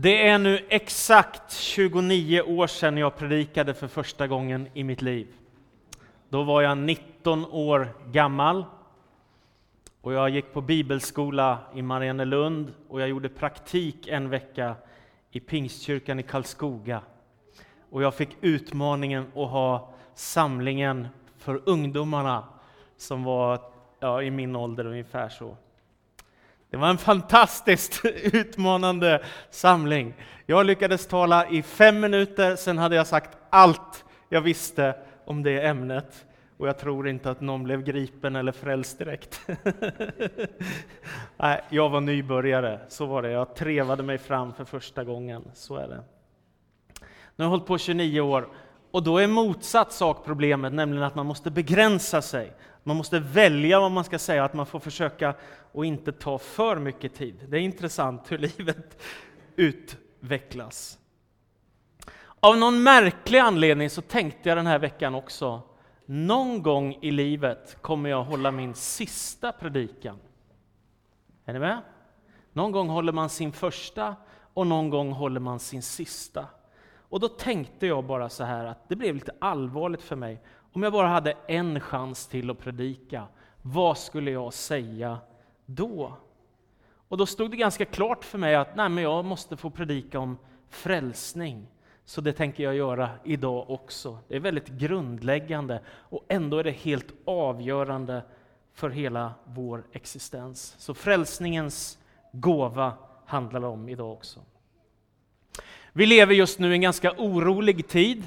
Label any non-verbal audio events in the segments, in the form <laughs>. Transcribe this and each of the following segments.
Det är nu exakt 29 år sedan jag predikade för första gången i mitt liv. Då var jag 19 år gammal och jag gick på bibelskola i Mariannelund och jag gjorde praktik en vecka i Pingstkyrkan i Karlskoga. Och jag fick utmaningen att ha samlingen för ungdomarna som var ja, i min ålder ungefär så. Det var en fantastiskt <laughs> utmanande samling. Jag lyckades tala i fem minuter, sen hade jag sagt allt jag visste om det ämnet. Och jag tror inte att någon blev gripen eller frälst direkt. <laughs> Nej, jag var nybörjare, så var det. Jag trevade mig fram för första gången, så är det. Nu har jag hållit på 29 år, och då är motsatt sak problemet, nämligen att man måste begränsa sig. Man måste välja vad man ska säga, att man får försöka att inte ta för mycket tid. Det är intressant hur <laughs> livet utvecklas. Av någon märklig anledning så tänkte jag den här veckan också, någon gång i livet kommer jag hålla min sista predikan. Är ni med? Någon gång håller man sin första och någon gång håller man sin sista. Och då tänkte jag bara så här att det blev lite allvarligt för mig. Om jag bara hade en chans till att predika, vad skulle jag säga då? Och då stod det ganska klart för mig att nej, men jag måste få predika om frälsning. Så det tänker jag göra idag också. Det är väldigt grundläggande och ändå är det helt avgörande för hela vår existens. Så frälsningens gåva handlar det om idag också. Vi lever just nu i en ganska orolig tid.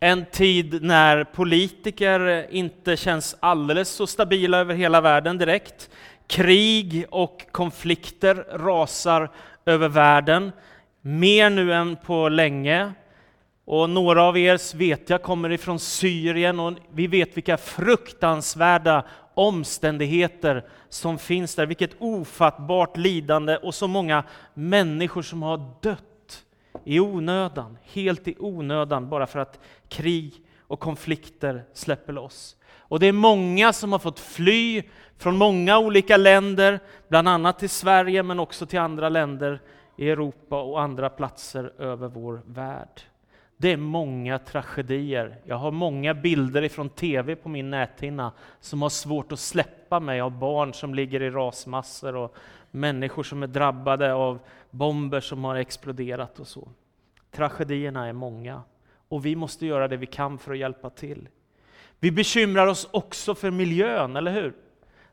En tid när politiker inte känns alldeles så stabila över hela världen direkt. Krig och konflikter rasar över världen, mer nu än på länge. Och några av er vet jag kommer ifrån Syrien och vi vet vilka fruktansvärda omständigheter som finns där, vilket ofattbart lidande och så många människor som har dött i onödan, helt i onödan, bara för att krig och konflikter släpper loss. Och det är många som har fått fly från många olika länder, bland annat till Sverige, men också till andra länder i Europa och andra platser över vår värld. Det är många tragedier. Jag har många bilder ifrån TV på min näthinna som har svårt att släppa mig av barn som ligger i rasmassor och människor som är drabbade av bomber som har exploderat och så. Tragedierna är många och vi måste göra det vi kan för att hjälpa till. Vi bekymrar oss också för miljön, eller hur?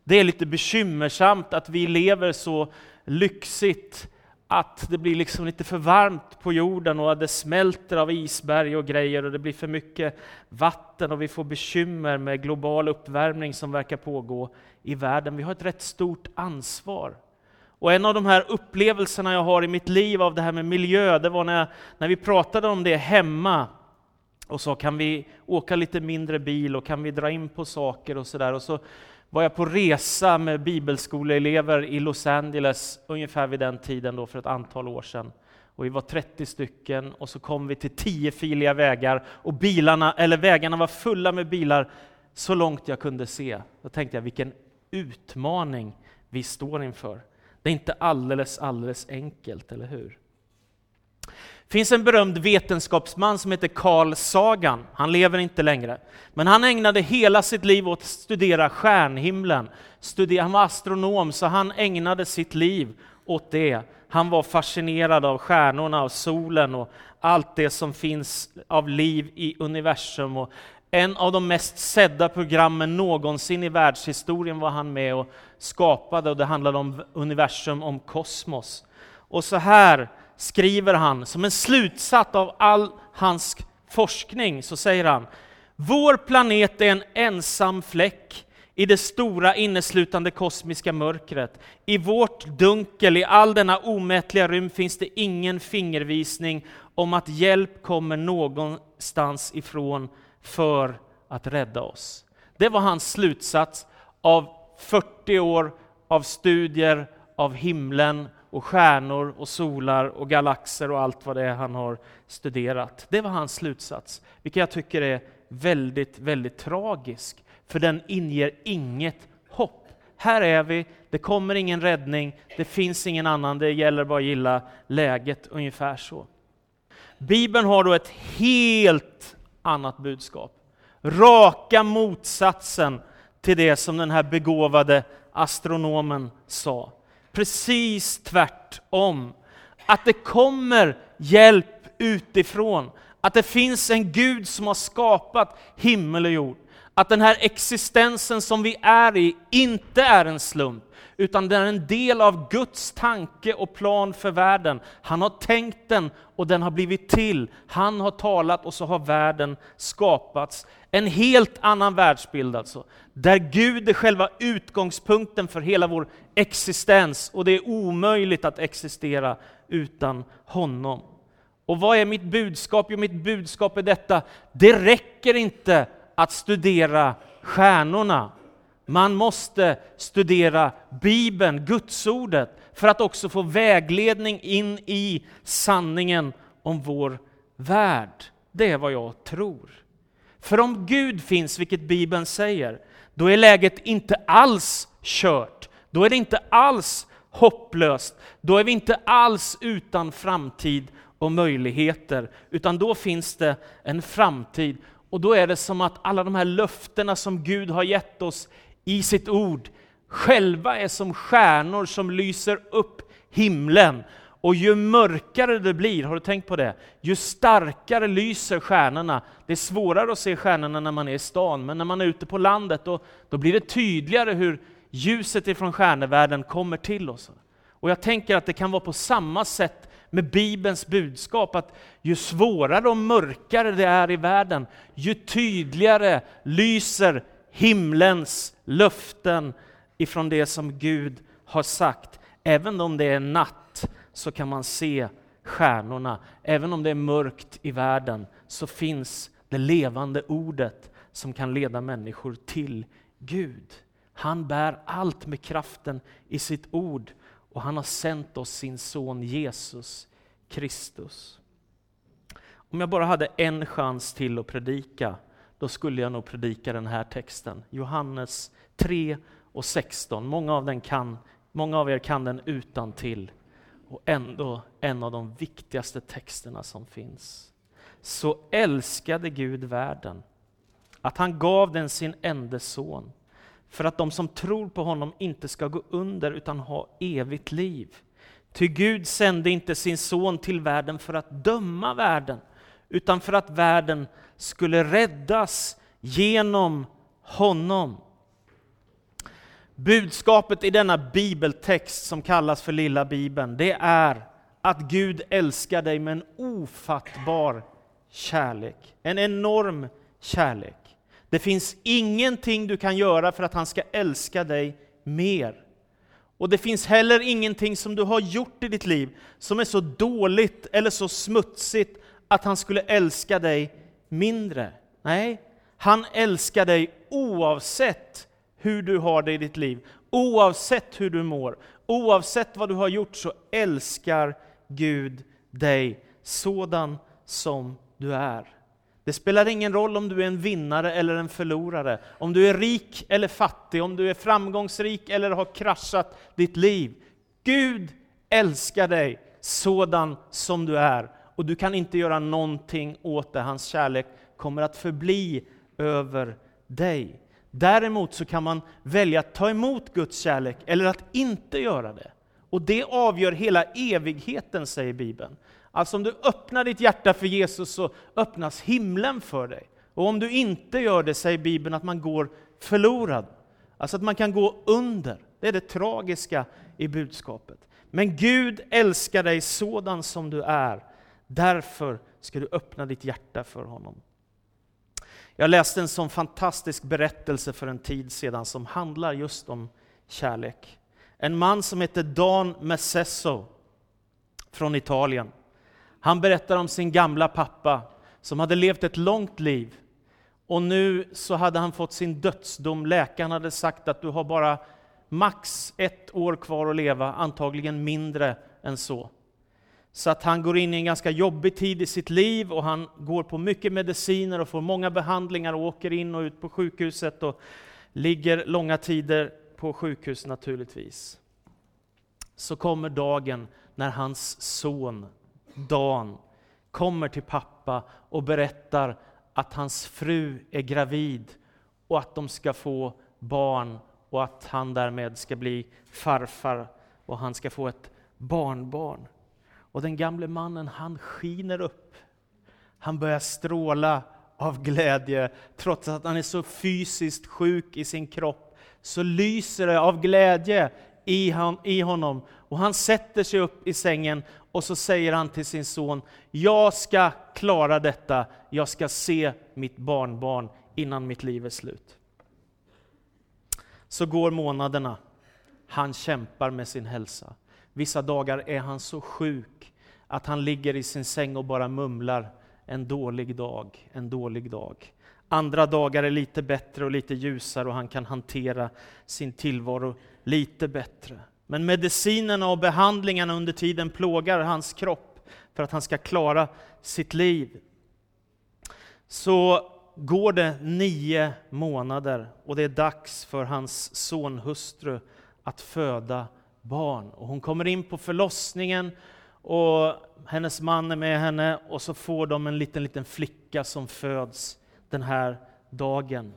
Det är lite bekymmersamt att vi lever så lyxigt att det blir liksom lite för varmt på jorden och att det smälter av isberg och grejer och det blir för mycket vatten och vi får bekymmer med global uppvärmning som verkar pågå i världen. Vi har ett rätt stort ansvar. Och en av de här upplevelserna jag har i mitt liv av det här med miljö, det var när, jag, när vi pratade om det hemma och sa kan vi åka lite mindre bil och kan vi dra in på saker och sådär. Och så var jag på resa med bibelskoleelever i Los Angeles ungefär vid den tiden då för ett antal år sedan. Och vi var 30 stycken och så kom vi till tiofiliga vägar och bilarna, eller vägarna var fulla med bilar så långt jag kunde se. Då tänkte jag vilken utmaning vi står inför. Det är inte alldeles, alldeles enkelt, eller hur? Det finns en berömd vetenskapsman som heter Carl Sagan. Han lever inte längre. Men han ägnade hela sitt liv åt att studera stjärnhimlen. Han var astronom, så han ägnade sitt liv åt det. Han var fascinerad av stjärnorna, och solen och allt det som finns av liv i universum. Och en av de mest sedda programmen någonsin i världshistorien var han med och skapade och det handlade om universum, om kosmos. Och så här skriver han, som en slutsats av all hans forskning, så säger han Vår planet är en ensam fläck i det stora inneslutande kosmiska mörkret. I vårt dunkel, i all denna omätliga rymd finns det ingen fingervisning om att hjälp kommer någonstans ifrån för att rädda oss. Det var hans slutsats av 40 år av studier av himlen och stjärnor och solar och galaxer och allt vad det är han har studerat. Det var hans slutsats, vilket jag tycker är väldigt, väldigt tragisk, för den inger inget hopp här är vi, det kommer ingen räddning, det finns ingen annan, det gäller bara att gilla läget, ungefär så. Bibeln har då ett helt annat budskap. Raka motsatsen till det som den här begåvade astronomen sa. Precis tvärtom. Att det kommer hjälp utifrån. Att det finns en Gud som har skapat himmel och jord. Att den här existensen som vi är i inte är en slump, utan den är en del av Guds tanke och plan för världen. Han har tänkt den och den har blivit till. Han har talat och så har världen skapats. En helt annan världsbild alltså, där Gud är själva utgångspunkten för hela vår existens och det är omöjligt att existera utan honom. Och vad är mitt budskap? Jo, mitt budskap är detta. Det räcker inte att studera stjärnorna. Man måste studera Bibeln, Gudsordet, för att också få vägledning in i sanningen om vår värld. Det är vad jag tror. För om Gud finns, vilket Bibeln säger, då är läget inte alls kört. Då är det inte alls hopplöst. Då är vi inte alls utan framtid och möjligheter, utan då finns det en framtid. Och då är det som att alla de här löftena som Gud har gett oss i sitt ord, själva är som stjärnor som lyser upp himlen. Och ju mörkare det blir, har du tänkt på det? Ju starkare lyser stjärnorna. Det är svårare att se stjärnorna när man är i stan, men när man är ute på landet då, då blir det tydligare hur ljuset ifrån stjärnevärlden kommer till oss. Och jag tänker att det kan vara på samma sätt med Bibelns budskap, att ju svårare och mörkare det är i världen, ju tydligare lyser himlens löften ifrån det som Gud har sagt. Även om det är natt så kan man se stjärnorna. Även om det är mörkt i världen så finns det levande ordet som kan leda människor till Gud. Han bär allt med kraften i sitt ord och han har sänt oss sin son Jesus Kristus. Om jag bara hade en chans till att predika, då skulle jag nog predika den här texten. Johannes 3 och 16. Många av, den kan, många av er kan den utan till och ändå en av de viktigaste texterna som finns. Så älskade Gud världen, att han gav den sin enda son, för att de som tror på honom inte ska gå under utan ha evigt liv. Ty Gud sände inte sin son till världen för att döma världen, utan för att världen skulle räddas genom honom. Budskapet i denna bibeltext som kallas för Lilla Bibeln, det är att Gud älskar dig med en ofattbar kärlek. En enorm kärlek. Det finns ingenting du kan göra för att han ska älska dig mer. Och det finns heller ingenting som du har gjort i ditt liv som är så dåligt eller så smutsigt att han skulle älska dig mindre. Nej, han älskar dig oavsett hur du har det i ditt liv, oavsett hur du mår, oavsett vad du har gjort så älskar Gud dig sådan som du är. Det spelar ingen roll om du är en vinnare eller en förlorare, om du är rik eller fattig, om du är framgångsrik eller har kraschat ditt liv. Gud älskar dig sådan som du är och du kan inte göra någonting åt det. Hans kärlek kommer att förbli över dig. Däremot så kan man välja att ta emot Guds kärlek eller att inte göra det. Och det avgör hela evigheten, säger Bibeln. Alltså om du öppnar ditt hjärta för Jesus så öppnas himlen för dig. Och om du inte gör det säger Bibeln att man går förlorad. Alltså att man kan gå under. Det är det tragiska i budskapet. Men Gud älskar dig sådan som du är. Därför ska du öppna ditt hjärta för honom. Jag läste en sån fantastisk berättelse för en tid sedan som handlar just om kärlek. En man som heter Dan Messesso från Italien. Han berättar om sin gamla pappa som hade levt ett långt liv. Och nu så hade han fått sin dödsdom. Läkaren hade sagt att du har bara max ett år kvar att leva, antagligen mindre än så. Så att han går in i en ganska jobbig tid i sitt liv och han går på mycket mediciner och får många behandlingar och åker in och ut på sjukhuset och ligger långa tider på sjukhus naturligtvis, så kommer dagen när hans son Dan kommer till pappa och berättar att hans fru är gravid och att de ska få barn och att han därmed ska bli farfar och han ska få ett barnbarn. Och den gamle mannen, han skiner upp. Han börjar stråla av glädje, trots att han är så fysiskt sjuk i sin kropp, så lyser det av glädje i honom. Och han sätter sig upp i sängen och så säger han till sin son, jag ska klara detta, jag ska se mitt barnbarn innan mitt liv är slut. Så går månaderna. Han kämpar med sin hälsa. Vissa dagar är han så sjuk att han ligger i sin säng och bara mumlar en dålig dag, en dålig dag. Andra dagar är lite bättre och lite ljusare och han kan hantera sin tillvaro lite bättre. Men medicinerna och behandlingarna under tiden plågar hans kropp för att han ska klara sitt liv. Så går det nio månader och det är dags för hans sonhustru att föda barn. Och hon kommer in på förlossningen och hennes man är med henne och så får de en liten, liten flicka som föds den här dagen.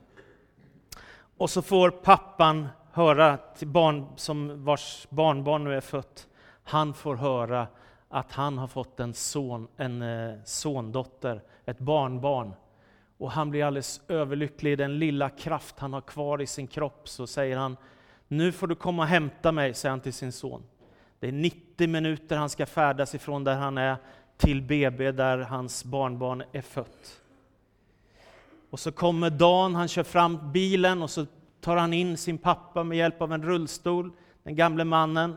Och så får pappan höra till barn som vars barnbarn nu är fött, han får höra att han har fått en son, en eh, sondotter, ett barnbarn. Och han blir alldeles överlycklig i den lilla kraft han har kvar i sin kropp. Så säger han, nu får du komma och hämta mig, säger han till sin son. Det är 90 minuter han ska färdas ifrån där han är till BB där hans barnbarn är fött. Och så kommer Dan, han kör fram bilen och så tar han in sin pappa med hjälp av en rullstol, den gamle mannen.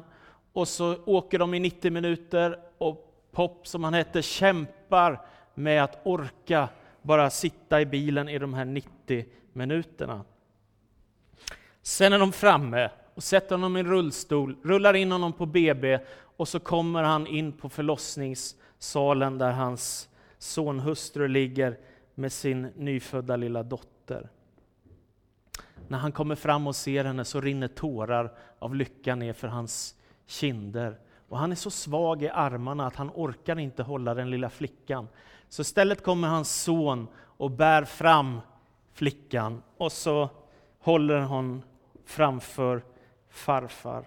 Och så åker de i 90 minuter och Pop, som han hette, kämpar med att orka bara sitta i bilen i de här 90 minuterna. Sen är de framme och sätter honom i en rullstol, rullar in honom på BB och så kommer han in på förlossningssalen där hans sonhustru ligger med sin nyfödda lilla dotter. När han kommer fram och ser henne så rinner tårar av lycka ner för hans kinder. Och han är så svag i armarna att han orkar inte hålla den lilla flickan. Så istället kommer hans son och bär fram flickan och så håller hon framför farfar.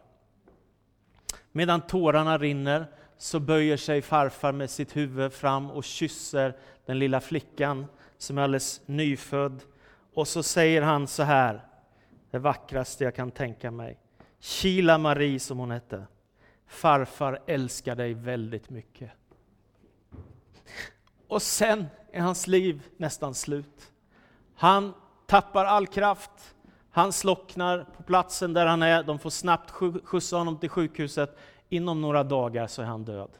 Medan tårarna rinner så böjer sig farfar med sitt huvud fram och kysser den lilla flickan som är alldeles nyfödd. Och så säger han så här, det vackraste jag kan tänka mig. Kila Marie som hon hette. Farfar älskar dig väldigt mycket. Och sen är hans liv nästan slut. Han tappar all kraft, han slocknar på platsen där han är, de får snabbt skjutsa honom till sjukhuset. Inom några dagar så är han död.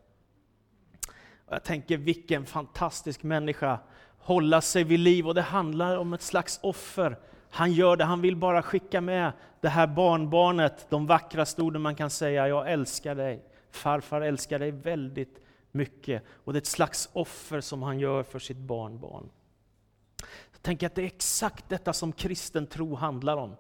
Och jag tänker vilken fantastisk människa, hålla sig vid liv och det handlar om ett slags offer. Han gör det, han vill bara skicka med det här barnbarnet, de vackraste orden man kan säga, jag älskar dig. Farfar älskar dig väldigt mycket. Och det är ett slags offer som han gör för sitt barnbarn. Jag tänker att det är exakt detta som kristen tro handlar om.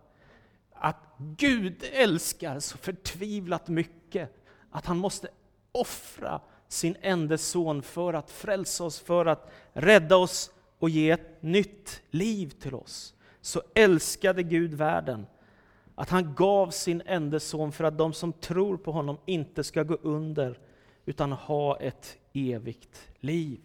Att Gud älskar så förtvivlat mycket att han måste offra sin enda son för att frälsa oss, för att rädda oss och ge ett nytt liv till oss. Så älskade Gud världen att han gav sin enda son för att de som tror på honom inte ska gå under utan ha ett evigt liv.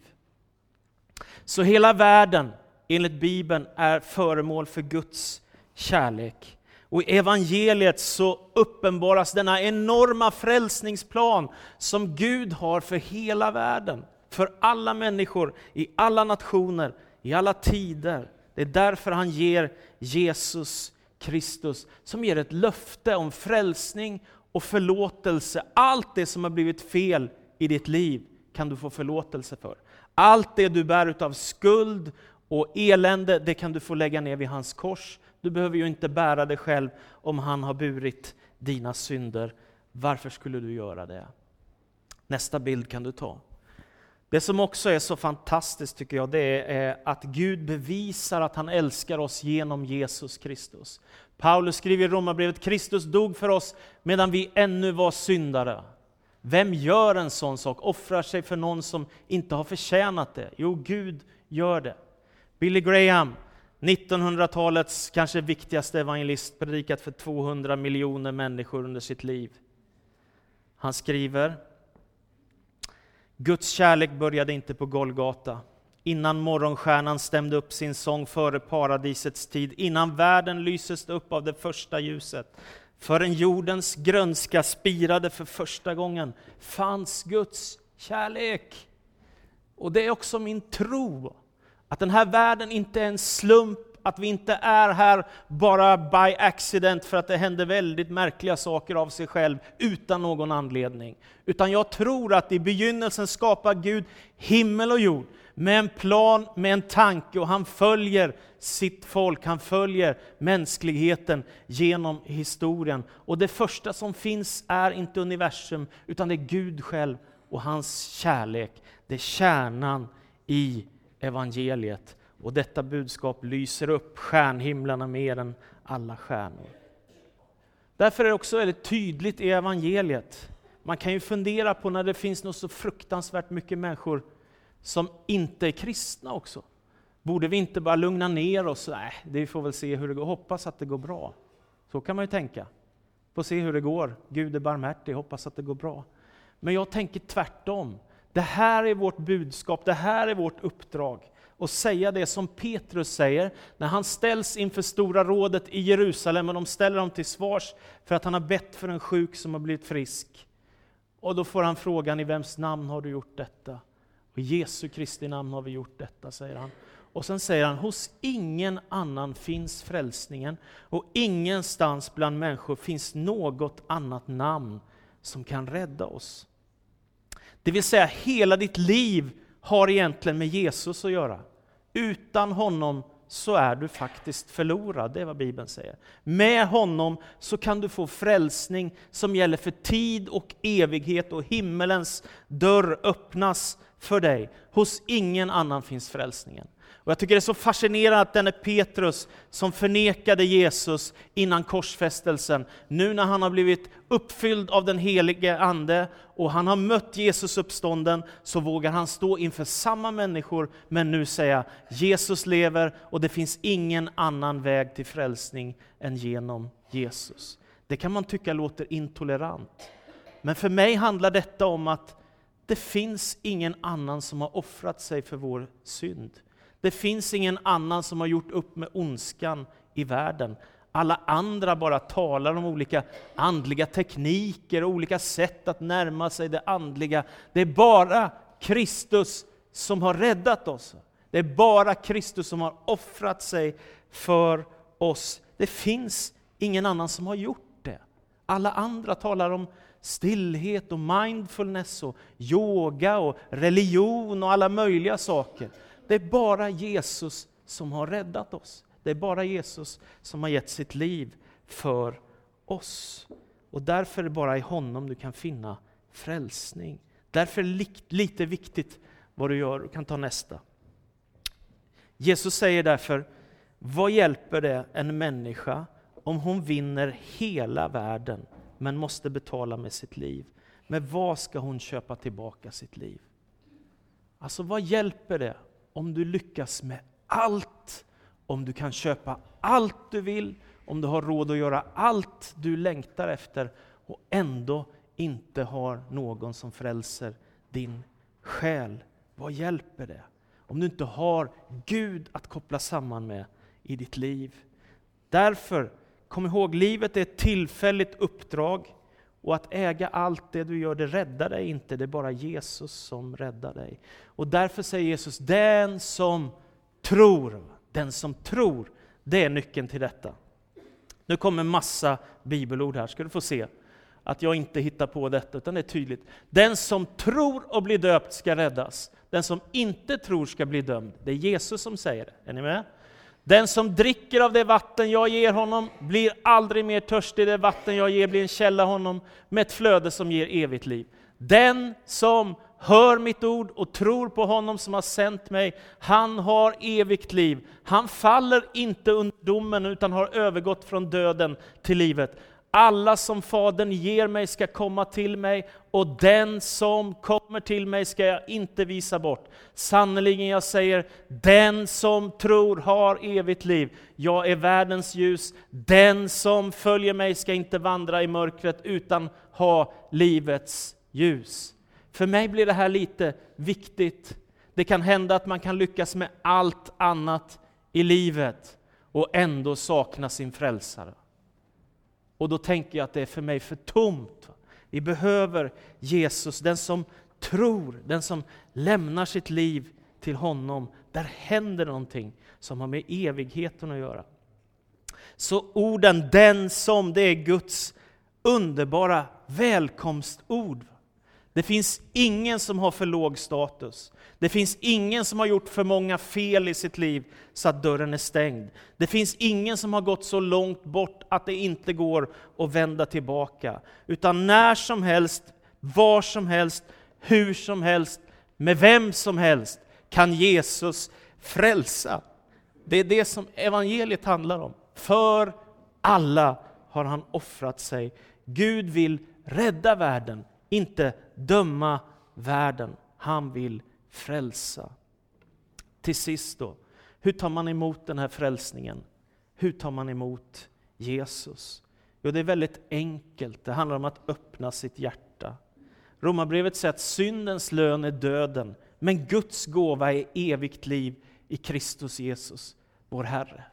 Så hela världen, enligt Bibeln, är föremål för Guds kärlek. Och i evangeliet så uppenbaras denna enorma frälsningsplan som Gud har för hela världen, för alla människor, i alla nationer, i alla tider. Det är därför han ger Jesus Kristus, som ger ett löfte om frälsning och förlåtelse. Allt det som har blivit fel i ditt liv kan du få förlåtelse för. Allt det du bär utav skuld och elände, det kan du få lägga ner vid hans kors. Du behöver ju inte bära det själv om han har burit dina synder. Varför skulle du göra det? Nästa bild kan du ta. Det som också är så fantastiskt tycker jag, det är eh, att Gud bevisar att han älskar oss genom Jesus Kristus. Paulus skriver i Romarbrevet, Kristus dog för oss medan vi ännu var syndare. Vem gör en sån sak, offrar sig för någon som inte har förtjänat det? Jo, Gud gör det. Billy Graham, 1900-talets kanske viktigaste evangelist, predikat för 200 miljoner människor under sitt liv. Han skriver, Guds kärlek började inte på Golgata, innan morgonstjärnan stämde upp sin sång före paradisets tid, innan världen lyses upp av det första ljuset, förrän jordens grönska spirade för första gången, fanns Guds kärlek. Och det är också min tro, att den här världen inte är en slump, att vi inte är här bara by accident för att det händer väldigt märkliga saker av sig själv utan någon anledning. Utan jag tror att i begynnelsen skapar Gud himmel och jord med en plan, med en tanke och han följer sitt folk, han följer mänskligheten genom historien. Och det första som finns är inte universum, utan det är Gud själv och hans kärlek. Det är kärnan i evangeliet. Och detta budskap lyser upp stjärnhimlarna mer än alla stjärnor. Därför är det också väldigt tydligt i evangeliet. Man kan ju fundera på när det finns något så fruktansvärt mycket människor som inte är kristna också. Borde vi inte bara lugna ner oss? Nej, det får väl se hur det går. Hoppas att det går bra. Så kan man ju tänka. Får se hur det går. Gud är barmhärtig, hoppas att det går bra. Men jag tänker tvärtom. Det här är vårt budskap, det här är vårt uppdrag. Och säga det som Petrus säger när han ställs inför Stora rådet i Jerusalem och de ställer honom till svars för att han har bett för en sjuk som har blivit frisk. Och då får han frågan, i vems namn har du gjort detta? Och I Jesu Kristi namn har vi gjort detta, säger han. Och sen säger han, hos ingen annan finns frälsningen och ingenstans bland människor finns något annat namn som kan rädda oss. Det vill säga, hela ditt liv har egentligen med Jesus att göra. Utan honom så är du faktiskt förlorad, det är vad Bibeln säger. Med honom så kan du få frälsning som gäller för tid och evighet och himmelens dörr öppnas för dig. Hos ingen annan finns frälsningen. Och jag tycker det är så fascinerande att denne Petrus, som förnekade Jesus innan korsfästelsen, nu när han har blivit uppfylld av den helige Ande och han har mött Jesus uppstånden, så vågar han stå inför samma människor, men nu säga Jesus lever och det finns ingen annan väg till frälsning än genom Jesus. Det kan man tycka låter intolerant. Men för mig handlar detta om att det finns ingen annan som har offrat sig för vår synd. Det finns ingen annan som har gjort upp med ondskan i världen. Alla andra bara talar om olika andliga tekniker och olika sätt att närma sig det andliga. Det är bara Kristus som har räddat oss. Det är bara Kristus som har offrat sig för oss. Det finns ingen annan som har gjort det. Alla andra talar om stillhet och mindfulness och yoga och religion och alla möjliga saker. Det är bara Jesus som har räddat oss. Det är bara Jesus som har gett sitt liv för oss. Och därför är det bara i honom du kan finna frälsning. Därför är det lite viktigt vad du gör. Du kan ta nästa. Jesus säger därför, vad hjälper det en människa om hon vinner hela världen men måste betala med sitt liv? Med vad ska hon köpa tillbaka sitt liv? Alltså vad hjälper det om du lyckas med allt, om du kan köpa allt du vill, om du har råd att göra allt du längtar efter och ändå inte har någon som frälser din själ. Vad hjälper det? Om du inte har Gud att koppla samman med i ditt liv. Därför, kom ihåg, livet är ett tillfälligt uppdrag. Och att äga allt det du gör, det räddar dig inte, det är bara Jesus som räddar dig. Och därför säger Jesus, den som tror, den som tror, det är nyckeln till detta. Nu kommer massa bibelord här, ska du få se att jag inte hittar på detta, utan det är tydligt. Den som tror och blir döpt ska räddas. Den som inte tror ska bli dömd. Det är Jesus som säger det. Är ni med? Den som dricker av det vatten jag ger honom blir aldrig mer törstig, det vatten jag ger blir en källa honom med ett flöde som ger evigt liv. Den som hör mitt ord och tror på honom som har sänt mig, han har evigt liv. Han faller inte under domen utan har övergått från döden till livet. Alla som Fadern ger mig ska komma till mig, och den som kommer till mig ska jag inte visa bort. Sannerligen, jag säger, den som tror har evigt liv. Jag är världens ljus. Den som följer mig ska inte vandra i mörkret, utan ha livets ljus. För mig blir det här lite viktigt. Det kan hända att man kan lyckas med allt annat i livet och ändå sakna sin frälsare. Och då tänker jag att det är för mig för tomt. Vi behöver Jesus, den som tror, den som lämnar sitt liv till honom. Där händer någonting som har med evigheten att göra. Så orden den som, det är Guds underbara välkomstord. Det finns ingen som har för låg status. Det finns ingen som har gjort för många fel i sitt liv så att dörren är stängd. Det finns ingen som har gått så långt bort att det inte går att vända tillbaka. Utan när som helst, var som helst, hur som helst, med vem som helst kan Jesus frälsa. Det är det som evangeliet handlar om. För alla har han offrat sig. Gud vill rädda världen, inte döma världen. Han vill frälsa. Till sist då, hur tar man emot den här frälsningen? Hur tar man emot Jesus? Jo, det är väldigt enkelt. Det handlar om att öppna sitt hjärta. Romarbrevet säger att syndens lön är döden, men Guds gåva är evigt liv i Kristus Jesus, vår Herre.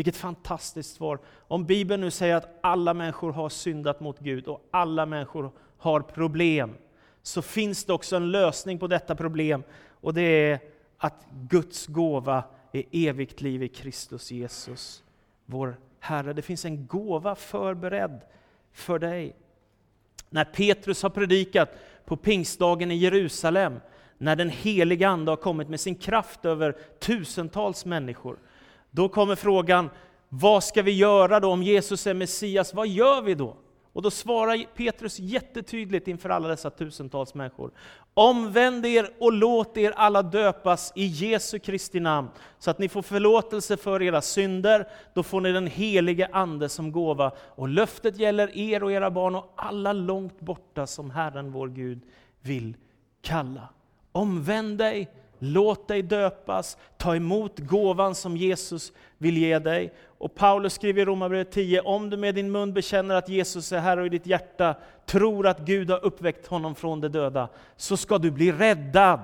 Vilket fantastiskt svar! Om Bibeln nu säger att alla människor har syndat mot Gud och alla människor har problem, så finns det också en lösning på detta problem och det är att Guds gåva är evigt liv i Kristus Jesus, vår Herre. Det finns en gåva förberedd för dig. När Petrus har predikat på pingstdagen i Jerusalem, när den heliga Ande har kommit med sin kraft över tusentals människor, då kommer frågan, vad ska vi göra då om Jesus är Messias? Vad gör vi då? Och då svarar Petrus jättetydligt inför alla dessa tusentals människor. Omvänd er och låt er alla döpas i Jesu Kristi namn, så att ni får förlåtelse för era synder. Då får ni den helige Ande som gåva. Och löftet gäller er och era barn och alla långt borta som Herren vår Gud vill kalla. Omvänd dig, låt dig döpas, ta emot gåvan som Jesus vill ge dig. Och Paulus skriver i Romarbrevet 10, om du med din mun bekänner att Jesus är Herre och i ditt hjärta tror att Gud har uppväckt honom från de döda, så ska du bli räddad.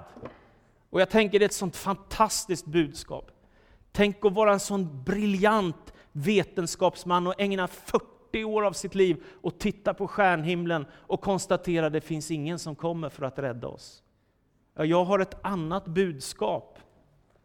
Och jag tänker det är ett sånt fantastiskt budskap. Tänk att vara en sån briljant vetenskapsman och ägna 40 år av sitt liv och titta på stjärnhimlen och konstatera att det finns ingen som kommer för att rädda oss. Ja, jag har ett annat budskap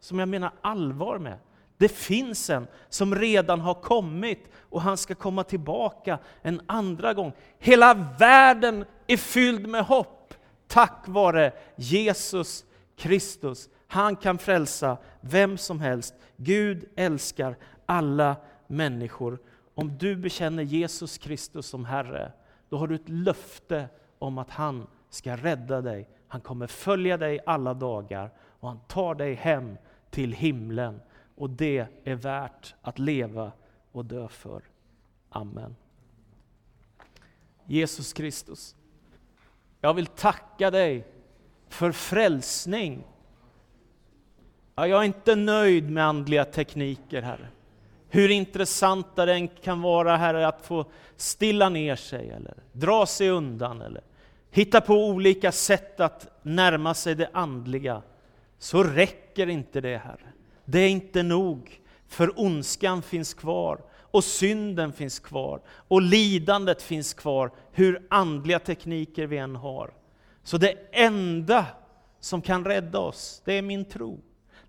som jag menar allvar med. Det finns en som redan har kommit och han ska komma tillbaka en andra gång. Hela världen är fylld med hopp tack vare Jesus Kristus. Han kan frälsa vem som helst. Gud älskar alla människor. Om du bekänner Jesus Kristus som Herre, då har du ett löfte om att han ska rädda dig. Han kommer följa dig alla dagar och han tar dig hem till himlen och det är värt att leva och dö för. Amen. Jesus Kristus, jag vill tacka dig för frälsning. jag är inte nöjd med andliga tekniker, Herre. Hur intressanta den kan vara, Herre, att få stilla ner sig, eller dra sig undan, eller hitta på olika sätt att närma sig det andliga, så räcker inte det, Herre. Det är inte nog, för ondskan finns kvar, och synden finns kvar, och lidandet finns kvar, hur andliga tekniker vi än har. Så det enda som kan rädda oss, det är min tro.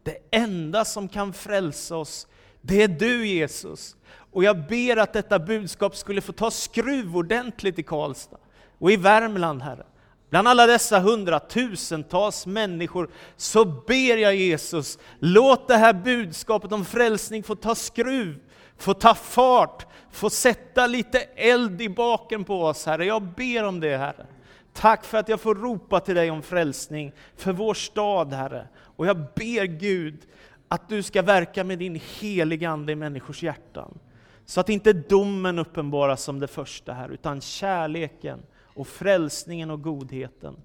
Det enda som kan frälsa oss, det är du Jesus. Och jag ber att detta budskap skulle få ta skruv ordentligt i Karlstad och i Värmland, Herre. Bland alla dessa hundratusentals människor så ber jag Jesus, låt det här budskapet om frälsning få ta skruv, få ta fart, få sätta lite eld i baken på oss, Herre. Jag ber om det, Herre. Tack för att jag får ropa till dig om frälsning för vår stad, Herre. Och jag ber Gud att du ska verka med din heliga Ande i människors hjärtan. Så att inte domen uppenbaras som det första här, utan kärleken och frälsningen och godheten.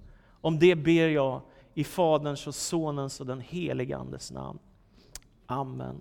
Om det ber jag i Faderns och Sonens och den helige Andes namn. Amen.